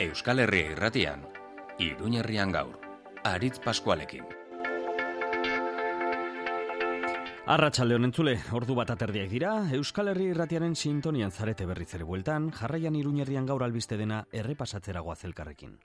Euskal Herria irratian, Iruñerrian gaur, Aritz Paskualekin. Arratxalde honen zule, ordu bat aterdiak dira, Euskal Herri irratiaren sintonian zarete berriz ere bueltan, jarraian Iruñerrian gaur albiste dena errepasatzera goazelkarrekin.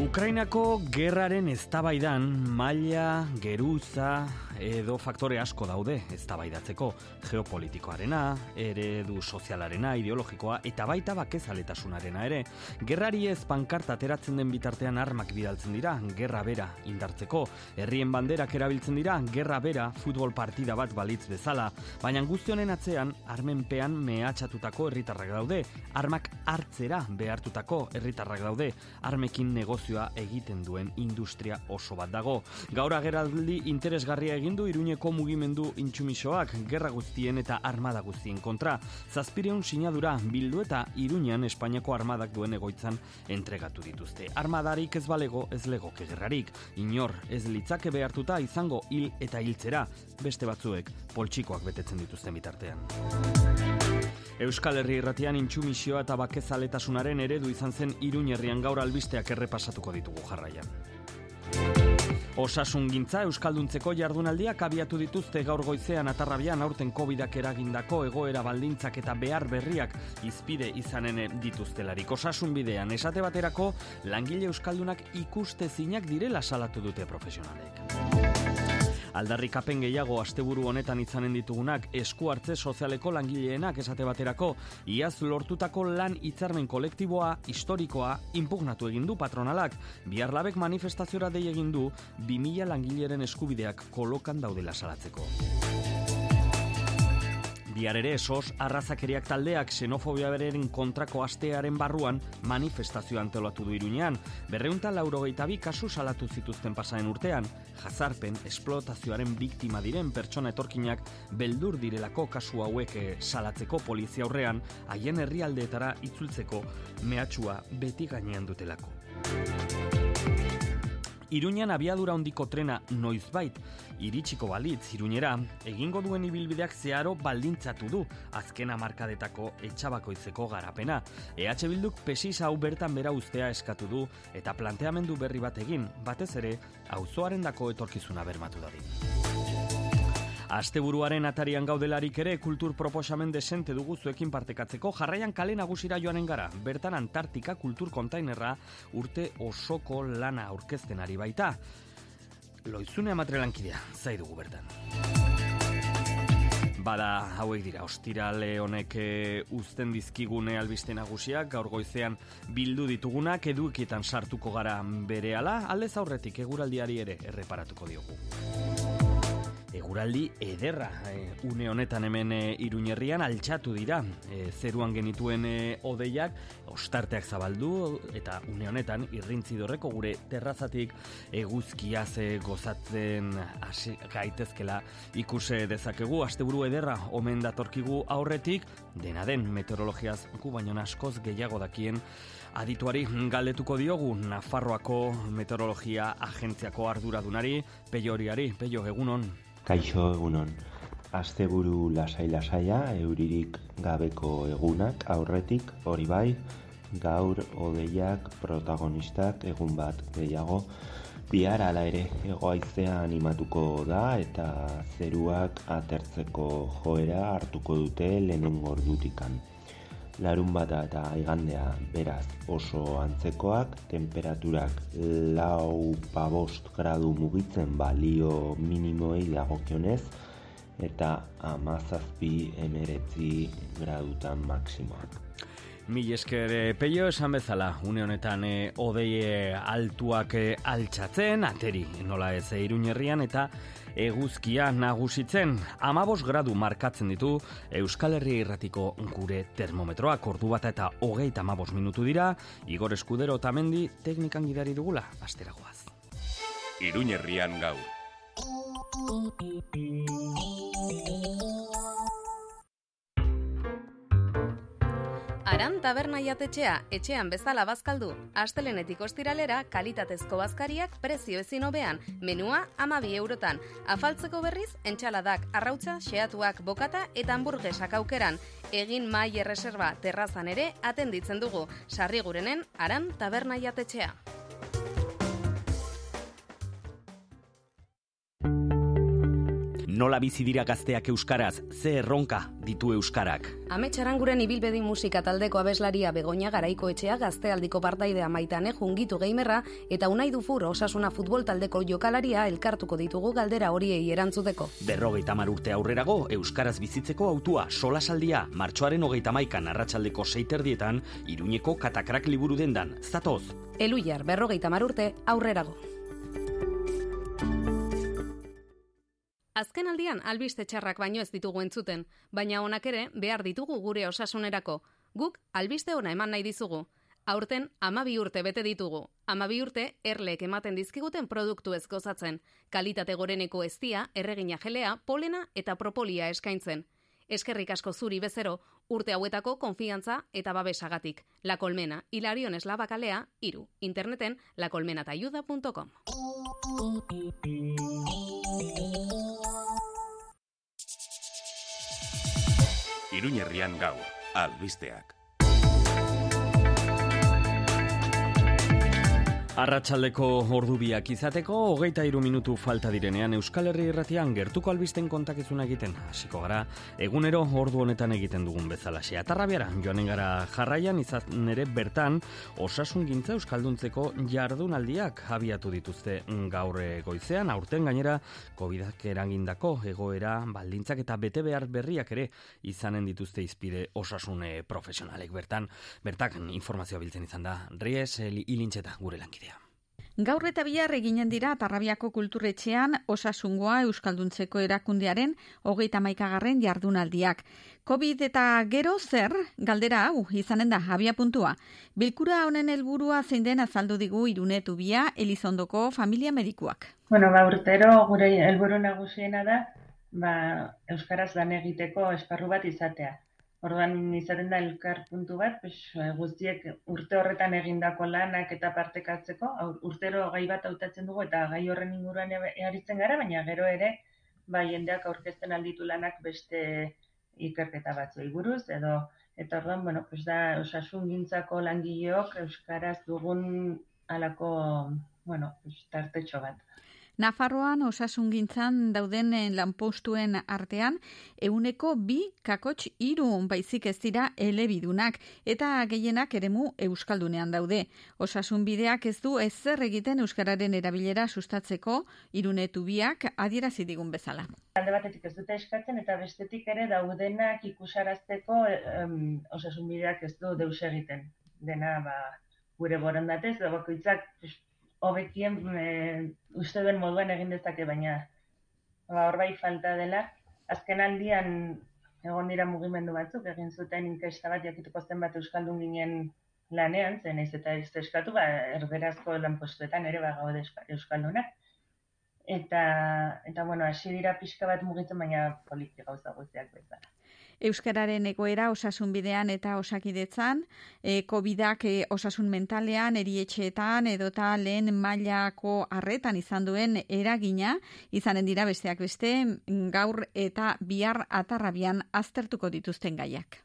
Ukrainako gerraren eztabaidan maila, geruza, edo faktore asko daude eztabaidatzeko geopolitikoarena, eredu sozialarena, ideologikoa eta baita bakezaletasunarena ere. Gerrari ez pankarta ateratzen den bitartean armak bidaltzen dira, gerra bera indartzeko, herrien banderak erabiltzen dira, gerra bera futbol partida bat balitz bezala, baina guztionen atzean armenpean mehatxatutako herritarrak daude, armak hartzera behartutako herritarrak daude, armekin negozioa egiten duen industria oso bat dago. Gaur ageraldi interesgarria egin du Iruñeko mugimendu intsumisoak. Gerra guztien eta armada guztien kontra. Zazpireun sinadura bildu eta Iruñan Espainiako armadak duen egoitzan entregatu dituzte. Armadarik ez balego ez lego gerrarik. Inor ez litzake behartuta izango hil eta hiltzera. Beste batzuek poltsikoak betetzen dituzten bitartean. Euskal Herri irratian intsumisioa eta bakezaletasunaren eredu izan zen Iruñerrian gaur albisteak errepasatuko ditugu jarraian. Osasun gintza Euskalduntzeko jardunaldiak abiatu dituzte gaur goizean atarrabian aurten COVIDak eragindako egoera baldintzak eta behar berriak izpide izanen dituztelarik. Osasun bidean esate baterako langile Euskaldunak ikuste zinak direla salatu dute profesionalek. Aldarrikapen gehiago asteburu honetan izanen ditugunak esku hartze sozialeko langileenak esate baterako iaz lortutako lan hitzarmen kolektiboa historikoa impugnatu egin du patronalak. Biarlabek manifestaziora dei egin du 2000 langileren eskubideak kolokan daudela salatzeko. Bihar ere sos arrazakeriak taldeak xenofobia bereren kontrako astearen barruan manifestazio antolatu du iruñean. Berreunta laurogeita bi kasu salatu zituzten pasaen urtean, jazarpen, esplotazioaren biktima diren pertsona etorkinak beldur direlako kasu hauek eh, salatzeko polizia aurrean, haien herrialdeetara itzultzeko mehatxua beti gainean dutelako. Iruñan abiadura hondiko trena noizbait iritsiko balitz iruñera, egingo duen ibilbideak zeharo baldintzatu du azkena markadetako etxabakoitzeko garapena. EH Bilduk pesis hau bertan bera ustea eskatu du eta planteamendu berri bat egin, batez ere, auzoaren dako etorkizuna bermatu dadin. Asteburuaren atarian gaudelarik ere kultur proposamen desente dugu zuekin partekatzeko jarraian kale nagusira joanen gara. Bertan Antartika kultur kontainerra urte osoko lana aurkezten ari baita. Loizune amatrelankidea, zai dugu bertan. Bada, hauek dira, ostirale honek e, uzten dizkigune albiste nagusiak, gaur goizean bildu ditugunak, edukietan sartuko gara berehala, aldez aurretik eguraldiari ere erreparatuko diogu eguraldi ederra e, une honetan hemen e, iruñerrian altxatu dira. E, zeruan genituen e, odeiak ostarteak zabaldu eta une honetan irrintzi dorreko gure terrazatik eguzkia ze gozatzen hasi gaitezkela ikuse dezakegu. Asteburu ederra omen datorkigu aurretik dena den meteorologiaz gu baino askoz gehiago dakien Adituari galdetuko diogu Nafarroako meteorologia agentziako arduradunari, peio horiari, peio egunon. Kaixo egunon, asteburu lasai-lasaia, euririk gabeko egunak aurretik, hori bai, gaur odeiak protagonistak egun bat gehiago, bihar ala ere egoaizea animatuko da eta zeruak atertzeko joera hartuko dute lehenen gordutikan. Larun bata eta igandea beraz oso antzekoak, temperaturak lau pabost gradu mugitzen balio minimoei dagokionez, eta amazazpi emeretzi gradutan maksimoak. Mil esker eh, peio esan bezala, une honetan e, odei altuak e, altxatzen, ateri nola ez e, iruñerrian, eta eguzkia nagusitzen, amabos gradu markatzen ditu Euskal Herria irratiko gure termometroak ordu bat eta hogeita amabos minutu dira, Igor Eskudero eta mendi teknikan gidari dugula, asteragoaz. Iruñerrian gau. Aran taberna jatetxea etxean bezala bazkaldu. Astelenetik ostiralera kalitatezko bazkariak prezio ezin hobean, menua amabi eurotan. Afaltzeko berriz, entxaladak, arrautza, xeatuak, bokata eta hamburguesak aukeran. Egin mai erreserba terrazan ere atenditzen dugu. Sarri gurenen, aran taberna jatetxea. Nola bizi dira gazteak euskaraz, ze erronka ditu euskarak. Ametxaranguren ibilbedi musika taldeko abeslaria Begoña Garaiko etxea gaztealdiko partaidea maitane jungitu geimerra eta unai dufur osasuna futbol taldeko jokalaria elkartuko ditugu galdera horiei erantzuteko. Berrogeita mar urte aurrerago, euskaraz bizitzeko autua solasaldia martxoaren hogeita maikan arratsaldeko seiterdietan, iruñeko katakrak liburu dendan, zatoz. Eluiar berrogeita mar urte aurrerago. Azken aldian albiste txarrak baino ez ditugu entzuten, baina honak ere behar ditugu gure osasunerako. Guk albiste ona eman nahi dizugu. Aurten amabi urte bete ditugu. Amabi urte erlek ematen dizkiguten produktu ez gozatzen. Kalitate goreneko eztia, erregina jelea, polena eta propolia eskaintzen. Eskerrik asko zuri bezero, urte hauetako konfiantza eta babesagatik. La Colmena, Hilarion Eslabakalea, iru. Interneten, lacolmenatayuda.com. Iruñerrian gaur, albisteak. Arratxaldeko ordubiak izateko, hogeita iru minutu falta direnean Euskal Herri irratian gertuko albisten kontakizuna egiten. Hasiko gara, egunero ordu honetan egiten dugun bezala. Atarrabiara, joanen gara jarraian izan ere bertan, osasun gintza Euskalduntzeko jardunaldiak abiatu dituzte gaur goizean, aurten gainera, COVID-ak erangindako egoera, baldintzak eta bete behar berriak ere izanen dituzte izpide osasune profesionalek bertan. Bertak informazioa biltzen izan da, Ries, ilintxeta gure lankidea. Gaur eta bihar eginen dira Tarrabiako kulturretxean osasungoa Euskalduntzeko erakundearen hogeita maikagarren jardunaldiak. COVID eta gero zer, galdera hau, izanen da, abia puntua. Bilkura honen helburua zein den azaldu digu irunetu bia Elizondoko familia medikuak. Bueno, ba, urtero gure helburu nagusiena da, ba, Euskaraz lan egiteko esparru bat izatea. Orduan izaten da elkar puntu bat, pues, eh, guztiek urte horretan egindako lanak eta partekatzeko, urtero gai bat hautatzen dugu eta gai horren inguruan eharitzen gara, baina gero ere, bai jendeak aurkezten alditu lanak beste ikerketa batzu buruz edo eta orduan, bueno, pues da osasun gintzako langileok euskaraz dugun alako, bueno, pues, tartetxo bat. Nafarroan osasungintzan dauden lanpostuen artean euneko bi kakotx iru baizik ez dira elebidunak eta gehienak eremu euskaldunean daude. Osasun bideak ez du ezer egiten euskararen erabilera sustatzeko irunetu biak adierazi digun bezala. Alde batetik ez dute eskatzen eta bestetik ere daudenak ikusarazteko um, osasun bideak ez du deus egiten. Dena ba, gure borondatez, da bakoitzak hobekien e, uste den moduan egin dezake baina ba hor bai falta dela. Azken aldian egon dira mugimendu batzuk egin zuten inkesta bat jakituko zen bat euskaldun ginen lanean zen ez eta ez eskatu ba erderazko lanpostuetan ere ba gaude euskaldunak. Eta eta bueno hasi dira pixka bat mugitzen baina politika gauza guztiak bezala Euskararen egoera osasun bidean eta osakidetzan, e, COVIDak e, osasun mentalean, erietxeetan, edota lehen mailako arretan izan duen eragina, izanen dira besteak beste, gaur eta bihar atarrabian aztertuko dituzten gaiak.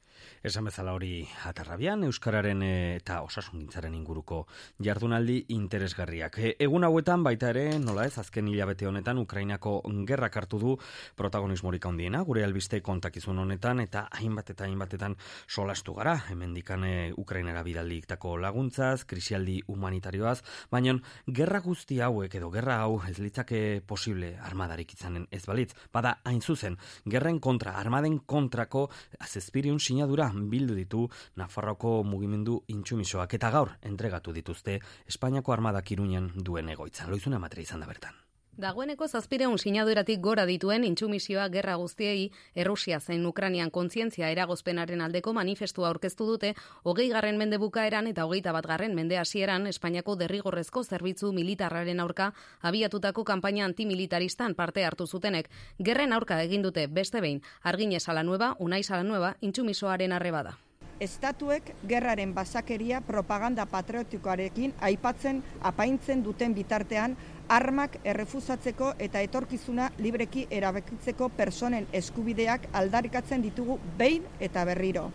Esan bezala hori atarrabian, Euskararen eh, eta osasungintzaren inguruko jardunaldi interesgarriak. E, egun hauetan baita ere, nola ez, azken hilabete honetan, Ukrainako gerrak hartu du protagonismorik handiena, gure albiste kontakizun honetan, eta hainbat eta hainbatetan solastu gara, hemen dikane Ukrainara bidaldiktako laguntzaz, krisialdi humanitarioaz, baina gerra guzti hauek edo gerra hau ez litzake posible armadarik izanen ez balitz, bada hain zuzen, gerren kontra, armaden kontrako azespiriun sinadura bildu ditu Nafarroko mugimendu intsumisoak eta gaur entregatu dituzte Espainiako armadak iruñan duen egoitza. Loizuna matre izan da bertan. Dagoeneko zazpireun sinaduratik gora dituen intsumisioa gerra guztiei Errusia zein Ukranian kontzientzia eragozpenaren aldeko manifestua aurkeztu dute hogei garren mende bukaeran eta hogeita bat garren mende hasieran Espainiako derrigorrezko zerbitzu militarraren aurka abiatutako kanpaina antimilitaristan parte hartu zutenek. Gerren aurka egin dute beste behin, argine sala nueva, unai sala nueva, intsumisoaren arrebada. Estatuek gerraren basakeria propaganda patriotikoarekin aipatzen apaintzen duten bitartean armak errefusatzeko eta etorkizuna libreki erabekitzeko personen eskubideak aldarikatzen ditugu behin eta berriro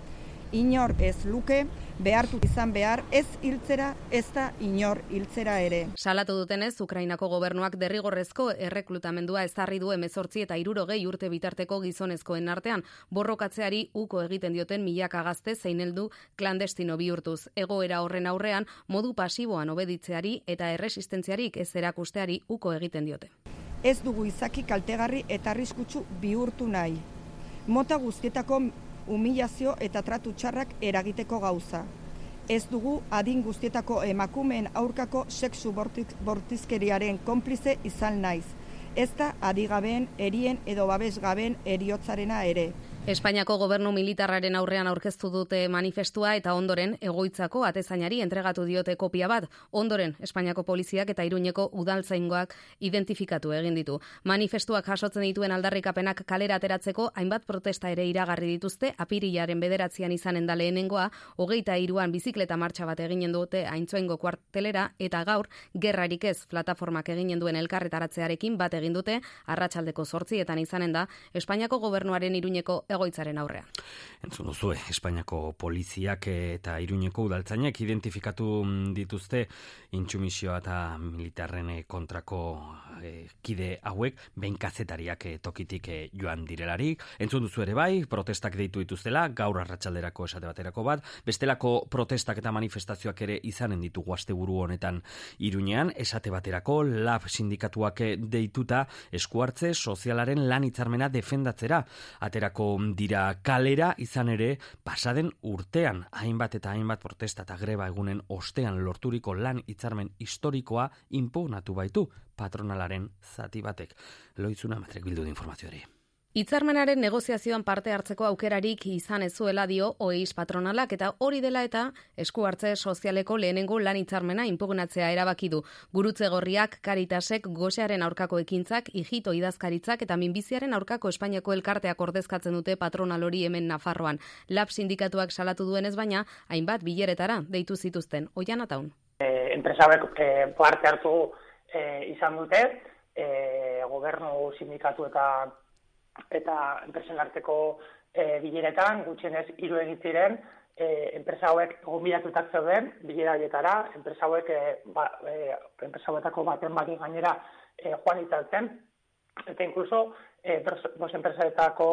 inor ez luke, behartu izan behar, ez hiltzera, ez da inor hiltzera ere. Salatu dutenez, Ukrainako gobernuak derrigorrezko erreklutamendua ezarri du emezortzi eta irurogei urte bitarteko gizonezkoen artean, borrokatzeari uko egiten dioten milaka gazte zein heldu klandestino bihurtuz. Egoera horren aurrean, modu pasiboan obeditzeari eta erresistentziarik ez erakusteari uko egiten diote. Ez dugu izaki kaltegarri eta arriskutsu bihurtu nahi. Mota guztietako humilazio eta tratu txarrak eragiteko gauza. Ez dugu adin guztietako emakumeen aurkako sexu bortizkeriaren konplize izan naiz. Ez da adigabeen, erien edo babesgabeen eriotzarena ere. Espainiako gobernu militarraren aurrean aurkeztu dute manifestua eta ondoren egoitzako atezainari entregatu diote kopia bat. Ondoren Espainiako poliziak eta Iruñeko udaltzaingoak identifikatu egin ditu. Manifestuak jasotzen dituen aldarrikapenak kalera ateratzeko hainbat protesta ere iragarri dituzte apirilaren bederatzean izanen da lehenengoa, hogeita iruan bizikleta martxa bat eginen dute aintzoengo kuartelera eta gaur gerrarik ez plataformak eginen duen elkarretaratzearekin bat egin dute arratsaldeko sortzietan izanen da Espainiako gobernuaren Iruñeko egoitzaren aurrean. Entzun duzu, Espainiako poliziak eta Iruñeko udaltzainek identifikatu dituzte intsumisioa eta militarren kontrako e, kide hauek, behin kazetariak e, tokitik e, joan direlarik. Entzun duzu ere bai, protestak deitu dituztela, gaur arratsalderako esate baterako bat, bestelako protestak eta manifestazioak ere izanen ditugu asteburu honetan Iruñean, esate baterako lab sindikatuak deituta eskuartze sozialaren lan hitzarmena defendatzera. Aterako dira kalera izan ere pasaden urtean hainbat eta hainbat protesta eta greba egunen ostean lorturiko lan hitzarmen historikoa impugnatu baitu patronalaren zati batek. Loitzuna matrek bildu de informazioari. Itzarmenaren negoziazioan parte hartzeko aukerarik izan ezuela dio OEIS patronalak eta hori dela eta esku hartze sozialeko lehenengo lan hitzarmena impugnatzea erabaki du. Gurutze gorriak, Karitasek, Gosearen aurkako ekintzak, Ijito idazkaritzak eta minbiziaren aurkako Espainiako elkarteak ordezkatzen dute patronal hori hemen Nafarroan. Lab sindikatuak salatu duenez baina, hainbat bileretara deitu zituzten. Oian ataun. Eh, enpresabek eh, parte hartu eh, izan dute, eh, gobernu sindikatu eta eta enpresen arteko e, bileretan, gutxienez hiru egin ziren, e, enpresa hauek gombilatutak zeuden, bilera horietara, enpresa hauek, e, ba, e, enpresa hauetako baten baki gainera e, joan itzaltzen, eta inkluso, e, bos enpresaetako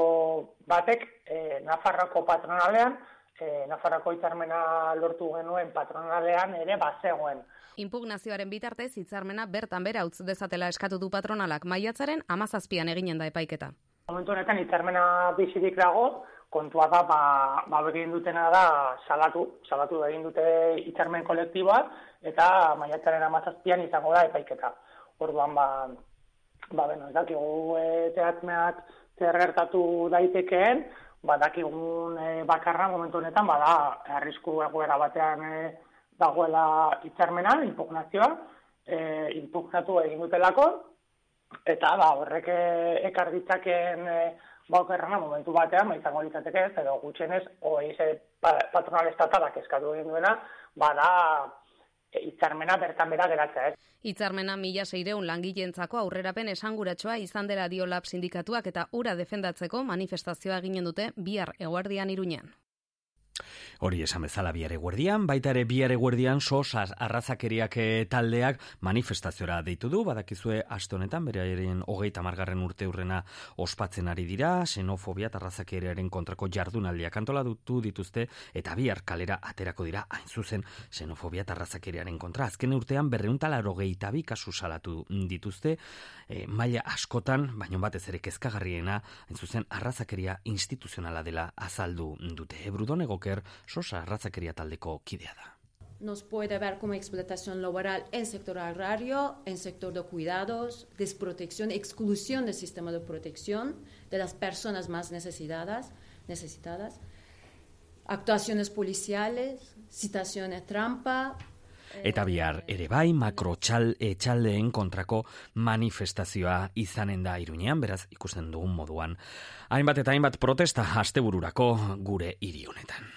batek, e, Nafarroko patronalean, e, Nafarroko hitzarmena lortu genuen patronalean ere bazegoen. Impugnazioaren bitartez hitzarmena bertan bera utz dezatela eskatu du patronalak maiatzaren amazazpian eginen da epaiketa. Momentu honetan hitzarmena bizirik dago, kontua da, ba, ba egin dutena da salatu, salatu egin dute hitzarmen kolektiboa, eta maiatzaren amazazpian izango da epaiketa. Orduan, ba, ba, beno, ez dakigu e, teatmeak zer gertatu daitekeen, ba, e, bakarra momentu honetan, ba, da, arrisku egoera batean e, dagoela hitzarmena, impugnazioa, e, impugnatu egin dutelako, eta ba, horrek eh, ekar ditzaken e, momentu batean, ba, izango litzateke ez, edo gutxenez, oeiz patronal estatalak eskatu egin duena, bada e, hitzarmena bertan bera geratzea, ez. Hitzarmena mila seireun langileentzako aurrerapen esanguratsoa izan dela diolab sindikatuak eta ura defendatzeko manifestazioa eginen dute bihar eguardian iruñean. Hori esan bezala biare guardian, baita ere biare guardian sos arrazakeriak eh, taldeak manifestaziora deitu du, badakizue aste honetan, bere airean hogeita margarren urte urrena ospatzen ari dira, xenofobia eta arrazakeriaren kontrako jardunaldiak antola dutu dituzte, eta bihar kalera aterako dira, hain zuzen, xenofobia eta arrazakeriaren kontra. Azken urtean berreuntala erogeita bi kasu salatu dituzte, e, maila askotan, baino batez ere kezkagarriena, hain zuzen, arrazakeria instituzionala dela azaldu dute. Ebrudon egoker, sosa ratzakeria taldeko kidea da. Nos puede ver como explotación laboral en sector agrario, en sector de cuidados, desprotección, exclusión del sistema de protección de las personas más necesitadas, necesitadas actuaciones policiales, citaciones trampa, Eta bihar ere bai makrotxal etxaldeen kontrako manifestazioa izanen da iruñean, beraz ikusten dugun moduan. Hainbat eta hainbat protesta astebururako gure hiri honetan.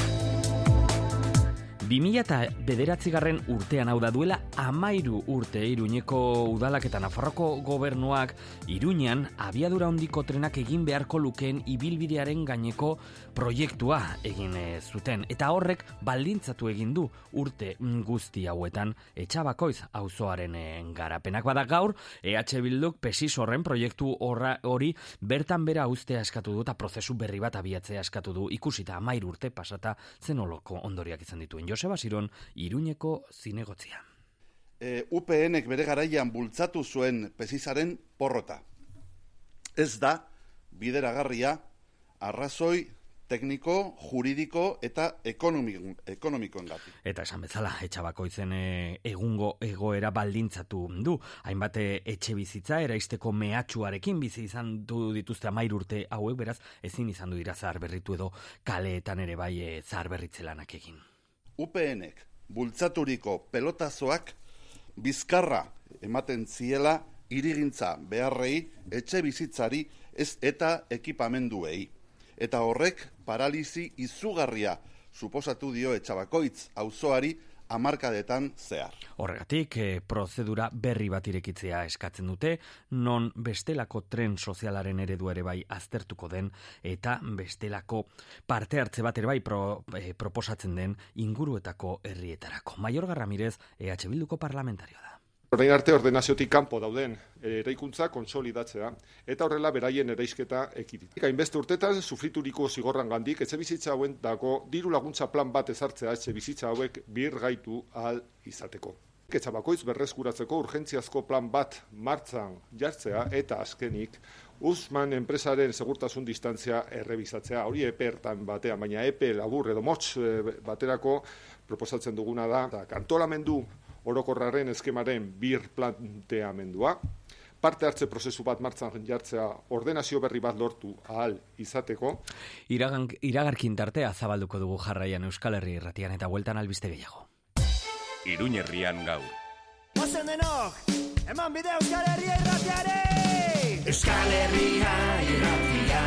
2000 eta bederatzigarren urtean hau da duela amairu urte Iruñeko udalak eta Nafarroko gobernuak Iruñan abiadura hondiko trenak egin beharko lukeen ibilbidearen gaineko proiektua egin zuten. Eta horrek baldintzatu egin du urte guzti hauetan etxabakoiz auzoaren garapenak bada gaur, EH Bilduk pesis horren proiektu hori bertan bera ustea eskatu du eta prozesu berri bat abiatzea eskatu du ikusita amairu urte pasata zenoloko ondoriak izan dituen. Joseba Siron, Iruñeko zinegotzia. E, UPNek bere garaian bultzatu zuen pesizaren porrota. Ez da, bideragarria, arrazoi tekniko, juridiko eta ekonomiko, ekonomikoen gati. Eta esan bezala, etxabako izen e, egungo egoera baldintzatu du. Hainbat e, etxe bizitza, eraisteko mehatxuarekin bizi izan du dituzte amair urte hauek, beraz, ezin izan du dira zahar berritu edo kaleetan ere bai e, zahar berritzelanak egin. UPNek bultzaturiko pelotazoak bizkarra ematen ziela irigintza beharrei etxe bizitzari ez eta ekipamenduei. Eta horrek paralizi izugarria suposatu dio etxabakoitz auzoari amarkadetan zehar. Horregatik, e, prozedura berri bat irekitzea eskatzen dute, non bestelako tren sozialaren eredu ere bai aztertuko den, eta bestelako parte hartze bat ere bai pro, e, proposatzen den inguruetako herrietarako. Maior Garramirez, EH Bilduko parlamentarioa da. Horrein arte ordenaziotik kanpo dauden eraikuntza konsolidatzea eta horrela beraien eraisketa ekidit. Hainbeste urtetan sufrituriko zigorran gandik etxe bizitza hauen dago diru laguntza plan bat ezartzea etxe bizitza hauek bir gaitu ahal izateko. Etxa bakoitz berreskuratzeko urgentziazko plan bat martzan jartzea eta azkenik Uzman enpresaren segurtasun distantzia errebizatzea, hori epe ertan batean, baina epe labur edo motz eh, baterako proposatzen duguna da, da kantolamendu orokorraren eskemaren bir planteamendua, parte hartze prozesu bat martzan jartzea ordenazio berri bat lortu ahal izateko. Iragan, iragarkin tartea zabalduko dugu jarraian Euskal Herri irratian eta bueltan albiste gehiago. Iruñerrian gaur. Ozen denok, eman bide Euskal Herria irratiare! Euskal Herria irratia.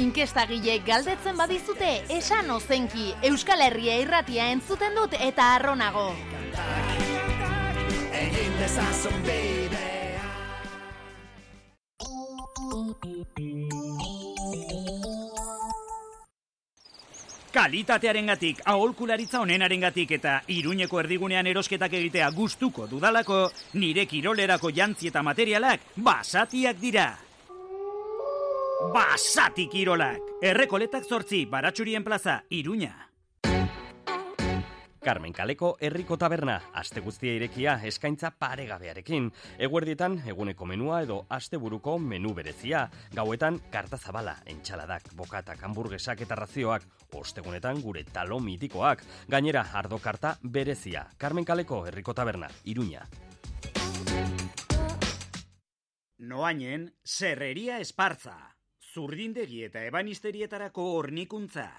Inkesta galdetzen badizute, esan ozenki Euskal Herria irratia entzuten dut eta arronago egin dezazun bidea. Kalitatearen gatik, aholkularitza onenaren gatik eta iruñeko erdigunean erosketak egitea gustuko dudalako, nire kirolerako jantzi eta materialak basatiak dira. Basati kirolak! Errekoletak zortzi, baratxurien plaza, iruña. Carmen Kaleko herriko taberna, aste guztia irekia eskaintza paregabearekin. Eguerdietan eguneko menua edo asteburuko menu berezia. Gauetan karta zabala, entxaladak, bokatak, hamburguesak eta razioak. Ostegunetan gure talo mitikoak. Gainera, ardo karta berezia. Carmen Kaleko herriko taberna, iruña. Noainen, serreria espartza. Zurdindegi eta ebanisterietarako hornikuntza.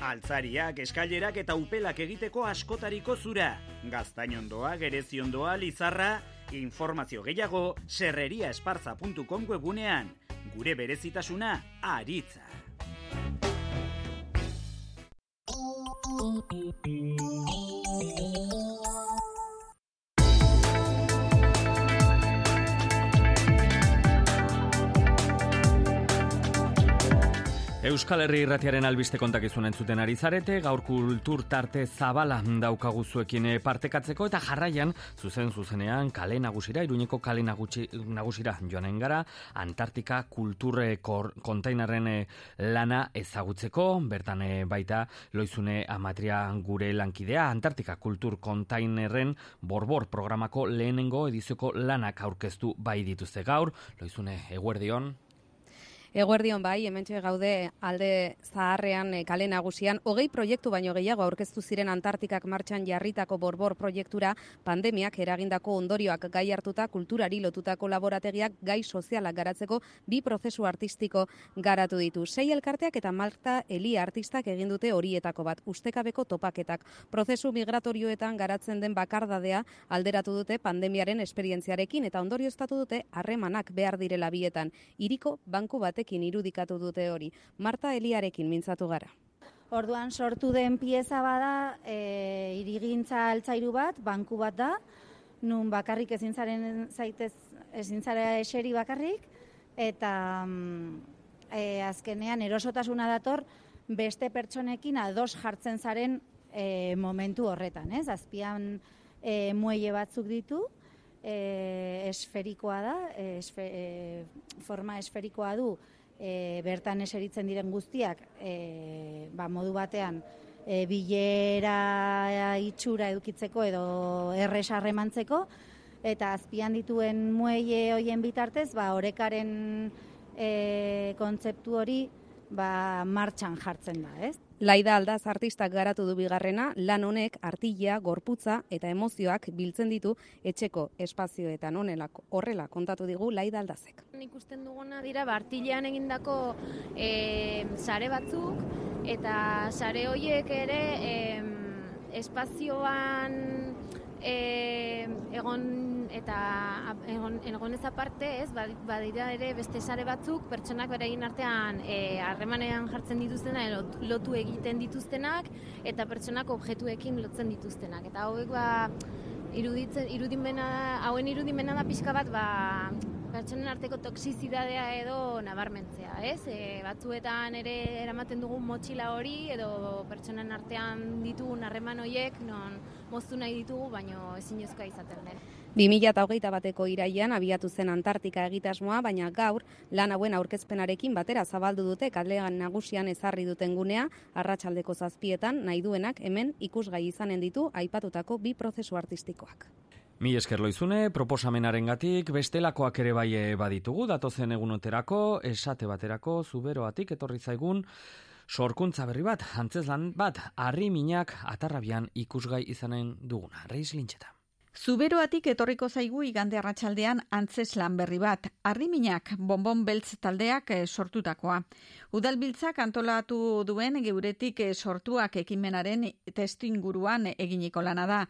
Altzariak, eskailerak eta upelak egiteko askotariko zura. Gaztainondoa, gereziondoa, lizarra, informazio gehiago, serreriaesparza.com webunean. Gure berezitasuna, aritza. Euskal Herri irratiaren albiste kontakizun entzuten ari zarete, gaur kultur tarte zabala daukagu zuekin eh, partekatzeko eta jarraian, zuzen zuzenean, kale nagusira, iruñeko kale nagusira joanen gara, Antartika kulturre kontainaren eh, lana ezagutzeko, bertan eh, baita loizune amatria gure lankidea, Antartika kultur kontainerren borbor programako lehenengo edizioko lanak aurkeztu bai dituzte. Gaur, loizune eguerdion, Eguerdion bai, hementxe gaude alde zaharrean e, kale nagusian, hogei proiektu baino gehiago aurkeztu ziren Antartikak martxan jarritako borbor proiektura pandemiak eragindako ondorioak gai hartuta kulturari lotutako laborategiak gai sozialak garatzeko bi prozesu artistiko garatu ditu. Sei elkarteak eta Malta Eli artistak egin dute horietako bat, ustekabeko topaketak. Prozesu migratorioetan garatzen den bakardadea alderatu dute pandemiaren esperientziarekin eta ondorioztatu dute harremanak behar direla bietan. Iriko banku bat batekin irudikatu dute hori. Marta Eliarekin mintzatu gara. Orduan sortu den pieza bada, e, irigintza altzairu bat, banku bat da, nun bakarrik ezin zaren zaitez, ezin zara eseri bakarrik, eta mm, e, azkenean erosotasuna dator beste pertsonekin ados jartzen zaren e, momentu horretan, ez? Azpian e, muelle batzuk ditu, e, esferikoa da, esfe, e, forma esferikoa du, e, bertan eseritzen diren guztiak e, ba, modu batean e, bilera itxura edukitzeko edo erres harremantzeko eta azpian dituen muelle hoien bitartez ba orekaren e, kontzeptu hori ba, martxan jartzen da, ez? Laida aldaz artistak garatu du bigarrena, lan honek artilla, gorputza eta emozioak biltzen ditu etxeko espazioetan onelako horrela kontatu digu Laida aldazek. Ikusten duguna dira ba, artillean egindako e, sare batzuk eta sare horiek ere e, espazioan e, egon eta egon egon ez aparte, ez? Ba, badira ere beste sare batzuk pertsonak beraien artean eh harremanean jartzen dituztena lotu egiten dituztenak eta pertsonak objektuekin lotzen dituztenak. Eta hauek ba iruditzen irudimena hauen irudimena da pixka bat ba pertsonen arteko toksizidadea edo nabarmentzea, ez? E, batzuetan ere eramaten dugun motxila hori edo pertsonen artean ditugun harreman horiek non moztu nahi ditugu, baino ezinezkoa izaten den. 2008 bateko iraian abiatu zen Antartika egitasmoa, baina gaur lan hauen aurkezpenarekin batera zabaldu dute kalean nagusian ezarri duten gunea, arratsaldeko zazpietan nahi duenak hemen ikusgai izanen ditu aipatutako bi prozesu artistikoak. Mi esker loizune, proposamenaren gatik, bestelakoak ere bai baditugu, datozen egunoterako, esate baterako, zuberoatik etorri zaigun, sorkuntza berri bat, antzeslan bat, harri minak atarrabian ikusgai izanen duguna. Reiz lintxeta. Zuberoatik etorriko zaigu igande arratsaldean antzeslan berri bat, arriminak bonbon beltz taldeak eh, sortutakoa. Udalbiltzak antolatu duen geuretik eh, sortuak ekimenaren testu inguruan eginiko lana da.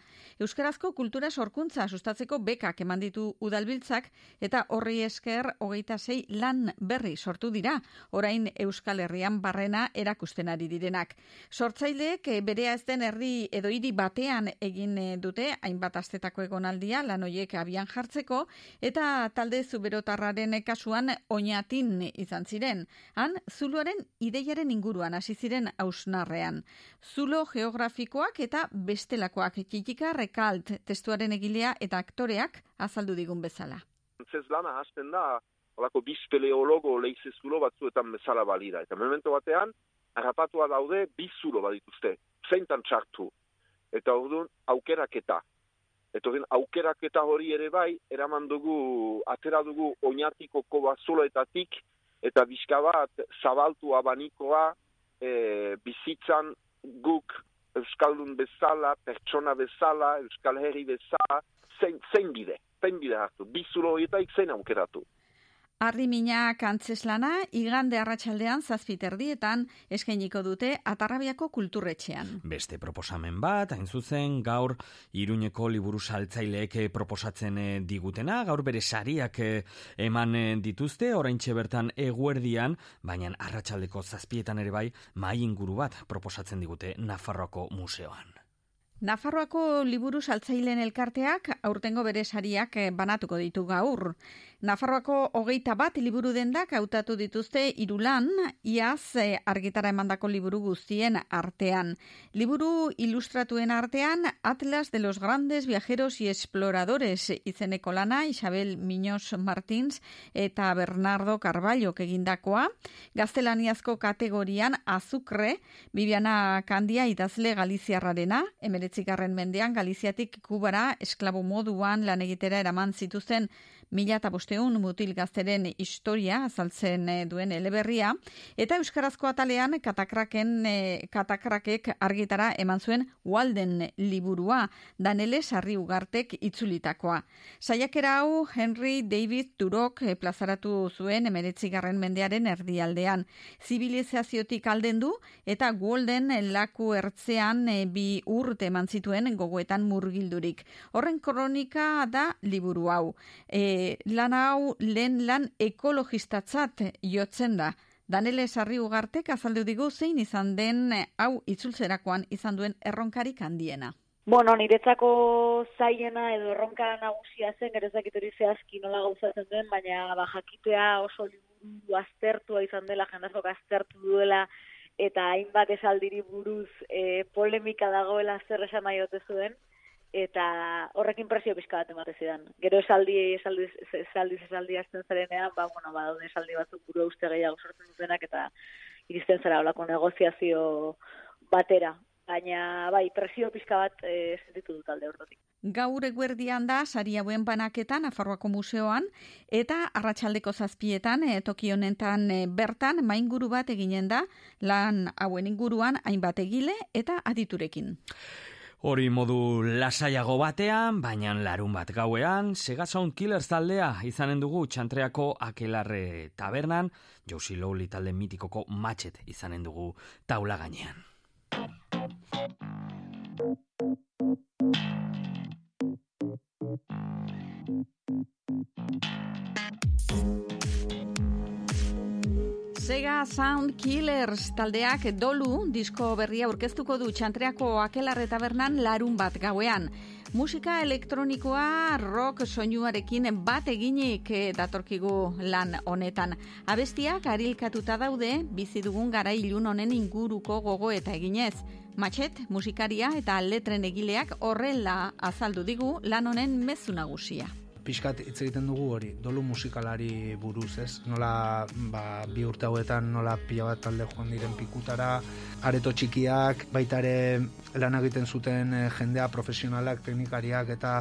Euskarazko kultura sorkuntza sustatzeko bekak eman ditu udalbiltzak eta horri esker hogeita zei lan berri sortu dira, orain Euskal Herrian barrena erakusten ari direnak. Sortzaileek eh, berea ez den herri edo hiri batean egin dute, hainbat astetako egiteko egonaldia lan hoiek abian jartzeko eta talde zuberotarraren kasuan oinatin izan ziren. Han zuluaren ideiaren inguruan hasi ziren ausnarrean. Zulo geografikoak eta bestelakoak kitika rekalt testuaren egilea eta aktoreak azaldu digun bezala. Zez lana hasten da, olako bizpeleologo lehize zulo batzuetan bezala balira. Eta memento batean, harrapatua daude bizulo badituzte, zeintan txartu. Eta orduan aukeraketa, Eta aukerak eta hori ere bai, eraman dugu, atera dugu oinatiko kobazuloetatik, eta bizka bat zabaltu abanikoa e, bizitzan guk Euskaldun bezala, pertsona bezala, Euskal Herri bezala, zein, zein bide, zein bide hartu, bizulo horietaik zein aukeratu. Arrimina kantzeslana igande arratsaldean zazpiterdietan eskainiko dute Atarrabiako kulturretxean. Beste proposamen bat, hain zuzen, gaur Iruñeko liburu saltzaileek proposatzen eh, digutena, gaur bere sariak eh, eman eh, dituzte, orain bertan eguerdian, baina arratsaldeko zazpietan ere bai, mai inguru bat proposatzen digute Nafarroako museoan. Nafarroako liburu saltzaileen elkarteak aurtengo bere sariak banatuko ditu gaur. Nafarroako hogeita bat liburu dendak hautatu dituzte irulan, iaz eh, argitara emandako liburu guztien artean. Liburu ilustratuen artean, Atlas de los Grandes Viajeros y Exploradores izeneko lana, Isabel Miños Martins eta Bernardo Carballo egindakoa, gaztelaniazko kategorian azukre, Bibiana Kandia idazle Galiziarrarena, emeretzikarren mendean Galiziatik kubara esklabu moduan lan egitera eraman zituzten mila eta bosteun mutil gazteren historia azaltzen eh, duen eleberria, eta Euskarazko atalean katakraken, e, katakrakek argitara eman zuen Walden liburua, Danele Sarri Ugartek itzulitakoa. Saiakera hau Henry David Turok e, plazaratu zuen emeretzigarren mendearen erdialdean. Zibilizaziotik alden du, eta Walden laku ertzean bi urte eman zituen gogoetan murgildurik. Horren kronika da liburu hau. E, e, lan hau lehen lan ekologistatzat jotzen da. Danele Sarri Ugartek azaldu digu zein izan den hau itzultzerakoan izan duen erronkarik handiena. Bueno, niretzako zaiena edo erronka nagusia zen, gero hori zehazki nola gauzatzen den, baina ba, jakitea oso liburu aztertua izan dela, jendazok aztertu duela, eta hainbat esaldiri buruz e, polemika dagoela zer esan nahi zuen, eta horrekin presio pizka bat emate zidan. Gero esaldi, esaldi, esaldi, esaldi azten zarenean, ba, bueno, ba, daude esaldi batzuk buru uste gehiago sortzen dutenak, eta iristen zara olako negoziazio batera. Baina, bai, presio pizka bat e, sentitu dut alde horretik. Gaur eguerdian da, sari hauen banaketan, Afarroako museoan, eta arratsaldeko zazpietan, e, toki honetan e, bertan, mainguru bat eginen da, lan hauen inguruan, hainbat egile eta aditurekin. Hori modu lasaiago batean, baina larun bat gauean, Sega Sound Killers taldea izanen dugu txantreako akelarre tabernan, Josie Lowly talde mitikoko matxet izanen dugu taula gainean. Sega Sound Killers taldeak dolu disko berria aurkeztuko du txantreako akelarre tabernan larun bat gauean. Musika elektronikoa rock soinuarekin bat eginik datorkigu lan honetan. Abestiak arilkatuta daude bizi dugun gara ilun honen inguruko gogo eta eginez. Matxet, musikaria eta letren egileak horrela azaldu digu lan honen mezu nagusia pixkat hitz egiten dugu hori, dolu musikalari buruz, ez? Nola, ba, bi urte hauetan nola pila bat talde joan diren pikutara, areto txikiak, baita ere lan egiten zuten eh, jendea profesionalak, teknikariak eta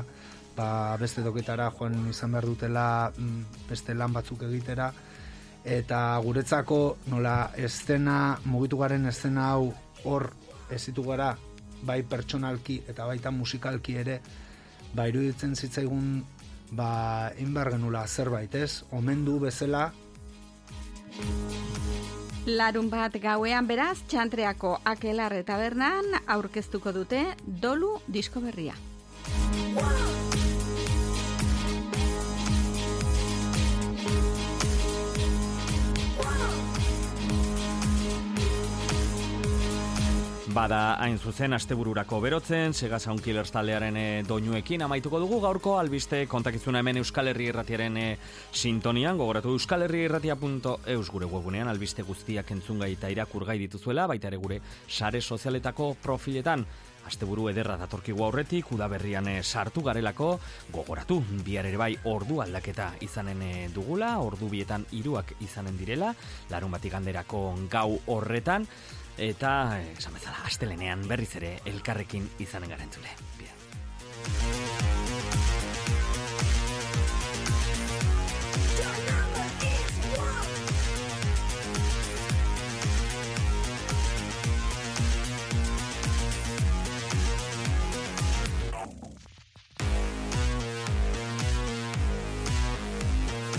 ba, beste doketara joan izan behar dutela mm, beste lan batzuk egitera eta guretzako nola estena, mugitu garen estena hau hor ezitu gara bai pertsonalki eta baita musikalki ere ba iruditzen zitzaigun ba, inbar genula zerbait, ez? Omendu bezala. Larun bat gauean beraz, txantreako akelarre tabernan aurkeztuko dute dolu disko berria. Bada hain zuzen astebururako berotzen, Sega Sound Killers taldearen e, doinuekin amaituko dugu gaurko albiste kontakizuna hemen Euskal Herri Irratiaren e, sintonian, gogoratu Euskal Herri Irratia.eus gure webunean albiste guztiak entzungai eta irakurgai dituzuela, baita ere gure sare sozialetako profiletan. Asteburu ederra datorkigu aurretik, udaberrian e, sartu garelako, gogoratu, bihar ere bai ordu aldaketa izanen dugula, ordu bietan iruak izanen direla, larun batik ganderako gau horretan, eta, esan bezala, astelenean berriz ere elkarrekin izanen garen zule.